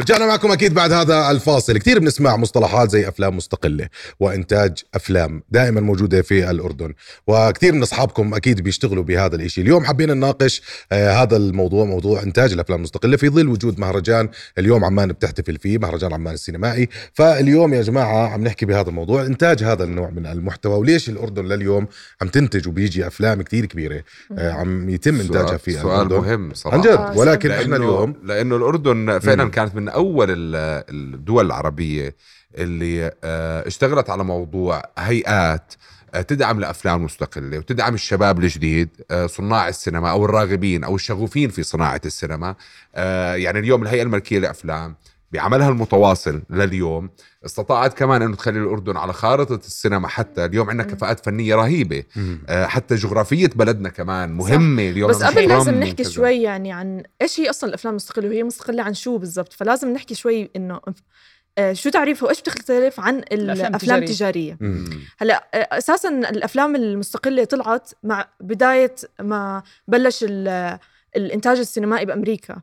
رجعنا معكم أكيد بعد هذا الفاصل. كثير بنسمع مصطلحات زي أفلام مستقلة وإنتاج أفلام دائما موجودة في الأردن وكثير من أصحابكم أكيد بيشتغلوا بهذا الإشي. اليوم حابين نناقش آه هذا الموضوع موضوع إنتاج الأفلام المستقلة في ظل وجود مهرجان. اليوم عمان بتحتفل فيه مهرجان عمان السينمائي. فاليوم يا جماعة عم نحكي بهذا الموضوع إنتاج هذا النوع من المحتوى. وليش الأردن لليوم عم تنتج وبيجي أفلام كثير كبيرة؟ آه عم يتم إنتاجها في سؤال الأردن. مهم صراحة. عن جد ولكن لأنه إحنا اليوم لأنه الأردن فعلا. كانت من أول ال- الدول العربية اللي آه، اشتغلت على موضوع هيئات آه، تدعم الأفلام المستقلة وتدعم الشباب الجديد آه، صناع السينما أو الراغبين أو الشغوفين في صناعة السينما. يعني اليوم الهيئة الملكية للافلام بعملها المتواصل لليوم استطاعت كمان إنه تخلي الأردن على خارطة السينما حتى اليوم عندنا كفاءات فنية رهيبة. آه، حتى جغرافية بلدنا كمان مهمة اليوم بس قبل لازم نحكي وكذا. شوي يعني عن إيش هي أصلا الأفلام المستقلة وهي مستقلة عن شو بالضبط فلازم نحكي شوي إنه آه، شو تعريفها وايش بتختلف عن الأفلام التجارية. التجارية. هلأ آه، أساسا الأفلام المستقلة طلعت مع بداية ما بلش ال- الإنتاج السينمائي بأمريكا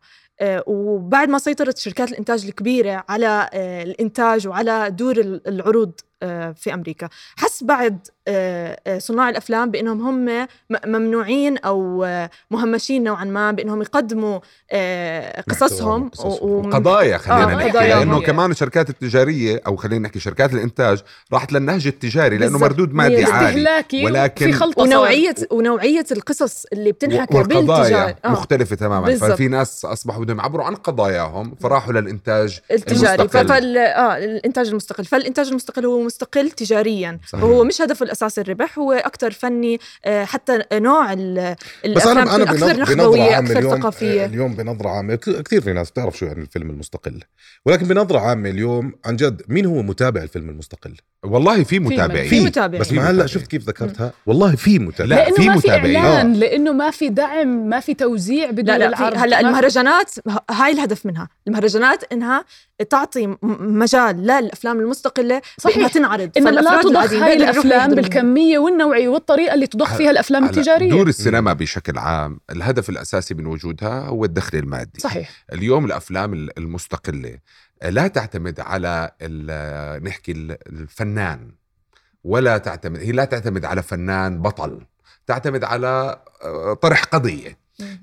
وبعد ما سيطرت شركات الإنتاج الكبيرة على آه، الإنتاج وعلى دور ال- العروض. آه، في أمريكا حس بعد آه، آه، صناع الأفلام بأنهم هم ممنوعين أو آه، مهمشين نوعا ما بأنهم يقدموا آه، قصصهم قصصهم. و- ومن- قضايا خلينا آه، نحكي قضايا. لأنه كمان الشركات التجارية أو خلينا نحكي شركات الإنتاج راحت للنهج التجاري لأنه. مردود مادي عالي ولكن- في خلطه ونوعيه ونوعية القصص اللي بتنحكى بالتجارة والقضايا آه. مختلفة تماما بالضبط. ففي ناس أصبحوا بدهم يعبروا عن قضاياهم فراحوا للإنتاج التجاري المستقل. فال آه الإنتاج المستقل فالإنتاج المستقل هو مستقل تجاريا صحيح. وهو مش هدفه الاساسي الربح هو أكثر فني آه حتى نوع ال- بس الافلام أنا أنا تكون أكثر نخبويه عامة أكثر اليوم ثقافية اليوم بنظرة عامة كثير في ناس بتعرف شو يعني الفيلم المستقل ولكن بنظرة عامة اليوم عن جد مين هو متابع الفيلم المستقل والله في متابعين في متابعين. بس ما هلأ متابعين. شفت كيف ذكرتها والله في متابع لا، لأنه في ما في متابعين. إعلان آه. لأنه ما في دعم ما في توزيع بدون لا لا العرض هلأ المهرجانات هاي الهدف منها المهرجانات إنها تعطي مجال للأفلام المستقلة صحيح. تنعرض. إنما لا تضخ هاي الأفلام بالكمية والنوعية والطريقة اللي تضخ فيها الافلام التجارية. دور السينما بشكل عام الهدف الأساسي من وجودها هو الدخل المادي. صحيح. اليوم الأفلام ال- المستقلة لا تعتمد على نحكي ال- الفنان ولا تعتمد هي لا تعتمد على فنان بطل تعتمد على آه، طرح قضية.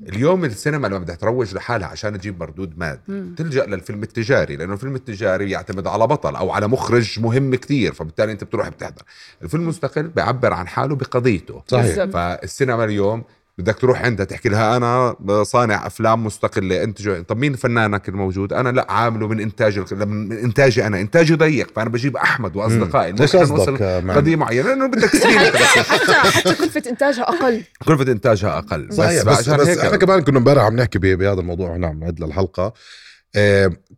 اليوم السينما لما بدها تروج لحالها عشان تجيب مردود مادي. تلجأ للفيلم التجاري لأنه الفيلم التجاري يعتمد على بطل أو على مخرج مهم كتير فبالتالي أنت بتروح بتحضر الفيلم المستقل بيعبر عن حاله بقضيته صحيح. فالسينما اليوم بدك تروح عندها تحكي لها أنا صانع أفلام مستقلة انتج طب مين فنانك الموجود؟ أنا لا عامله من إنتاج من إنتاجي أنا انتاجي ضيق فأنا بجيب أحمد وأصدقائي ليش قصدك آه، قضية معينة لأنه بدك حتى حتى كلفة إنتاجها أقل. كلفة إنتاجها أقل صحيح بس, بس, بس هيك إحنا كمان كنا امبارح عم نحكي ب- بهذا الموضوع هنا عم نعد للحلقه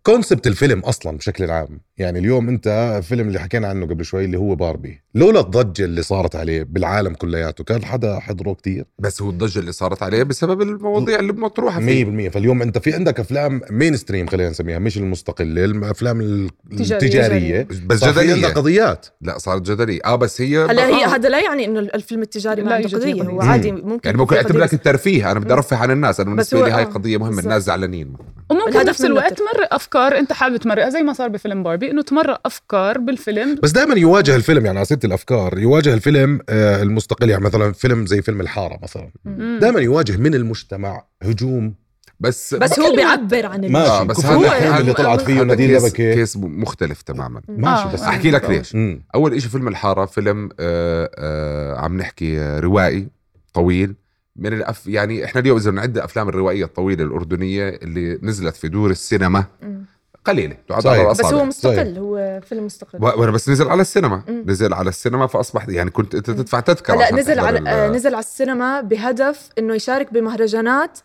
كونسبت الفيلم أصلا بشكل عام. يعني اليوم أنت الفيلم اللي حكينا عنه قبل شوي اللي هو باربي لولا الضجة اللي صارت عليه بالعالم كلياته كان حدا حضره كتير. بس هو الضجة اللي صارت عليه بسبب المواضيع اللي مطروحة 100% فيه فاليوم أنت في عندك أفلام mainstream خلينا نسميها مش المستقله الأفلام. التجارية. بس جدلية. قضيات. لا صارت جدلية. آه بس هي هلا هي آه. هذا لا يعني إنه الفيلم التجاري ما لا عنده قضية. هو قضية. عادي مم. ممكن يعني ممكن في اعتبر قضية لك الترفيه أنا بدي أرفه عن الناس. أنا بالنسبة لي هاي آه، قضية مهمة. الناس زعلانين. وممكن منه الوقت. تمرق أفكار أنت حابب تمرقها زي ما صار بفيلم باربي إنه تمرق أفكار بالفيلم بس دائما يواجه الفيلم يعني على سيرة الأفكار يواجه الفيلم آه، المستقل يعني مثلا فيلم زي فيلم الحارة مثلا. دائما يواجه من المجتمع هجوم بس بس هو بيعبر عن ماشي بس هذا الحين اللي طلعت فيه نادين case, لبكي case مختلف تماما ماشي آه، بس آه. أحكي لك ليش. أول إشي فيلم الحارة فيلم آه آه عم نحكي روائي طويل من الأف يعني إحنا اليوم إذا بنعد أفلام الروائية الطويلة الأردنية اللي نزلت في دور السينما. قليلة تعد صحيح. على بس هو الاصابع مستقل هو فيلم مستقل وأنا بس نزل على السينما مم. نزل على السينما فاصبح يعني كنت أنت تدفع تذكرة هلأ نزل على آه، نزل على السينما بهدف إنه يشارك بمهرجانات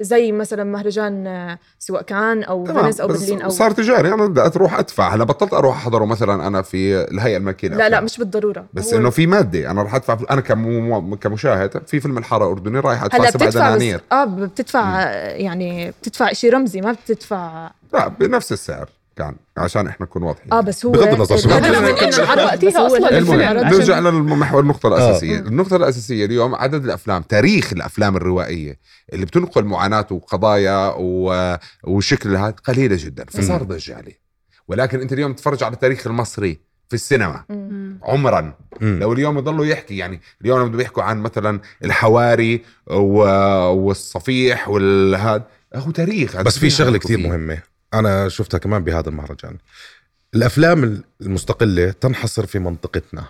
زي مثلا مهرجان آه، سواء كان أو فينيس أو برلين أو صار تجاري. أنا بدي أروح أدفع. هلا بطلت أروح أحضره مثلا أنا في الهيئة الملكيه لا لا. مش بالضرورة. بس إنه في مادة أنا رح أدفع أنا كم كمشاهد في فيلم الحارة أردني رايح أدفع سبع بتدفع بس دنانير. آه بتدفع آه، يعني بتدفع شيء رمزي ما بتدفع لا بنفس السعر. كان عشان إحنا نكون واضحين. آه بس هو بغض النظر شو بس وقتها المهم عشان- نرجع للمحور النقطة آه. الأساسية. النقطة الأساسية اليوم عدد الأفلام تاريخ الأفلام الروائية اللي بتنقل معاناة وقضايا و... وشكل هذا قليلة جدا فصار ضجة عليه. ولكن أنت اليوم تتفرج على التاريخ المصري في السينما. مم. عمرا. مم. لو اليوم يضلوا يحكي يعني اليوم لما بيحكوا عن مثلا الحواري و... والصفيح والهاد هو تاريخ. بس في شغلة فيه. مهمة. أنا شفتها كمان بهذا المهرجان. الأفلام المستقلة تنحصر في منطقتنا.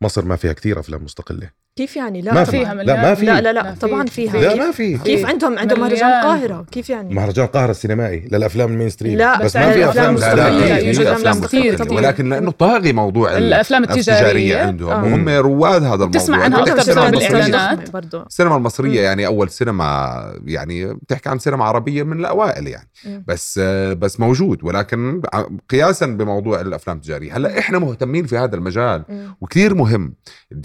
مصر ما فيها كتير أفلام مستقلة. كيف يعني؟ لا ما طبعاً. فيها لا مليان. ما في لا لا لا، لا طبعا فيها. لا كيف- ما في كيف عندهم؟ عندهم مهرجان. القاهرة. كيف يعني؟ مهرجان القاهرة السينمائي للأفلام ال mainstream. لا، بس بس ما في أفلام لا لا يوجد أفلام كتير. ولكن لأنه طاغي موضوع ال- الأفلام التجارية. عندهم آه. وهم رواد هذا الموضوع. تسمع عنها أنت أكتر السينما بسبب المصرية- الإعلانات. برضو. السينما المصرية يعني أول سينما يعني بتحكي عن سينما عربية من الأوائل يعني. بس بس موجود. ولكن قياسا بموضوع الأفلام التجارية. هلأ إحنا مهتمين في هذا المجال. وكثير مهم.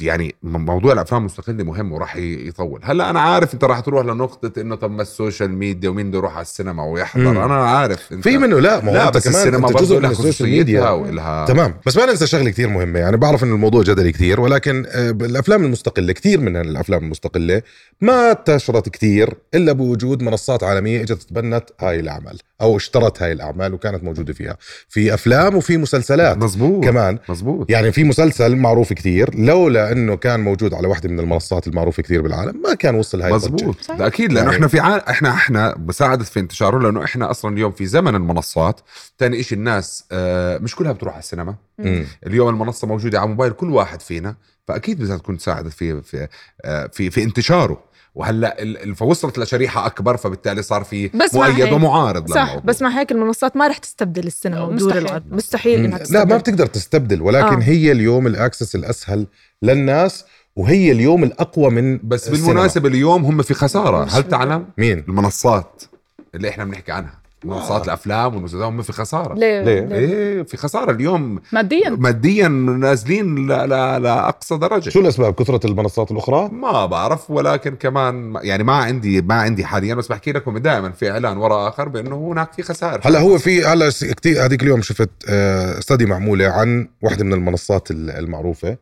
يعني موضوع الافلام المستقله مهم وراح يطول. هلأ أنا عارف أنت راح تروح لنقطة إنه طب ما السوشيال ميديا ومين بده يروح على السينما ويحضر. مم. أنا عارف أنت في منه لا ما لا بس كمان السينما أنت جزء من السوشيال ميديا. ولها تمام. بس ما ننسى شغلة كتير مهمة. يعني بعرف ان الموضوع جدلي كتير ولكن آه، الأفلام المستقلة كتير من الأفلام المستقلة ما انتشرت كتير إلا بوجود منصات عالمية إجت تبنت هاي الاعمال أو اشترت هاي الأعمال وكانت موجودة فيها. في أفلام وفي مسلسلات مزبوط كمان. مزبوط. يعني في مسلسل معروف كتير لولا إنه كان موجود على واحدة من المنصات المعروفة كتير بالعالم ما كان وصل هاي. مزبوط. ده أكيد لأنه يعني- إحنا في ع... إحنا إحنا بساعدت في انتشاره لأنه إحنا أصلا اليوم في زمن المنصات ثاني إشي الناس آه مش كلها بتروح على السينما. مم. اليوم المنصة موجودة على موبايل كل واحد فينا فأكيد بدها تكون تساعدت في في آه، في في انتشاره وهلأ فوصلت لشريحة أكبر فبالتالي صار في بس مع مؤيد ومعارض صح للموضوع. بس مع هيك المنصات ما رح تستبدل السينما ودور مستحيل. العرض مستحيل إنها لا تستبدل ما بتقدر تستبدل ولكن آه. هي اليوم الأكسس الأسهل للناس وهي اليوم الأقوى من بس السينما. بالمناسبة اليوم هم في خسارة هل تعلم مين المنصات اللي إحنا بنحكي عنها منصات الأفلام والمسلسلات هم في خسارة. ليه؟ ليه؟ إيه في خسارة اليوم. ماديا. ماديا نازلين ل- ل- لاقصى درجة. شو الأسباب؟ كثرة المنصات الأخرى؟ ما بعرف ولكن كمان يعني ما عندي ما عندي حاليا بس بحكي لكم دائما في إعلان وراء آخر بأنه هناك في خسائر. هلا هو في هلا كتير هذيك اليوم شفت study معمولة عن واحدة من المنصات ال- المعروفة.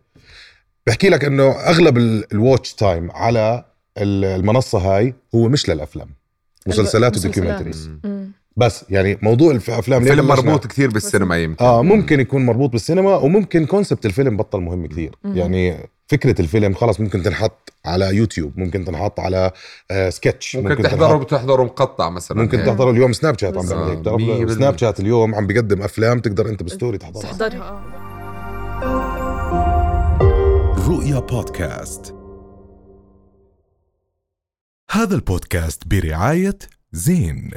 بحكي لك إنه أغلب ال watch time على ال- المنصة هاي هو مش للأفلام. مسلسلات. و documentaries. بس يعني موضوع الافلام ليه فيلم بلشنا- مربوط كثير بالسينما يمكن آه ممكن يكون مربوط بالسينما وممكن concept الفيلم بطل مهم كثير مم. يعني فكرة الفيلم خلص ممكن تنحط على يوتيوب ممكن تنحط على آه سكتش ممكن, تحضره بتحضره مقطع مثلا ممكن هيك. تحضره اليوم سناب شات عم. بيعمل. سناب شات اليوم عم بيقدم أفلام تقدر أنت بستوري تحضرها تحضرها آه رؤيا بودكاست هذا البودكاست برعاية زين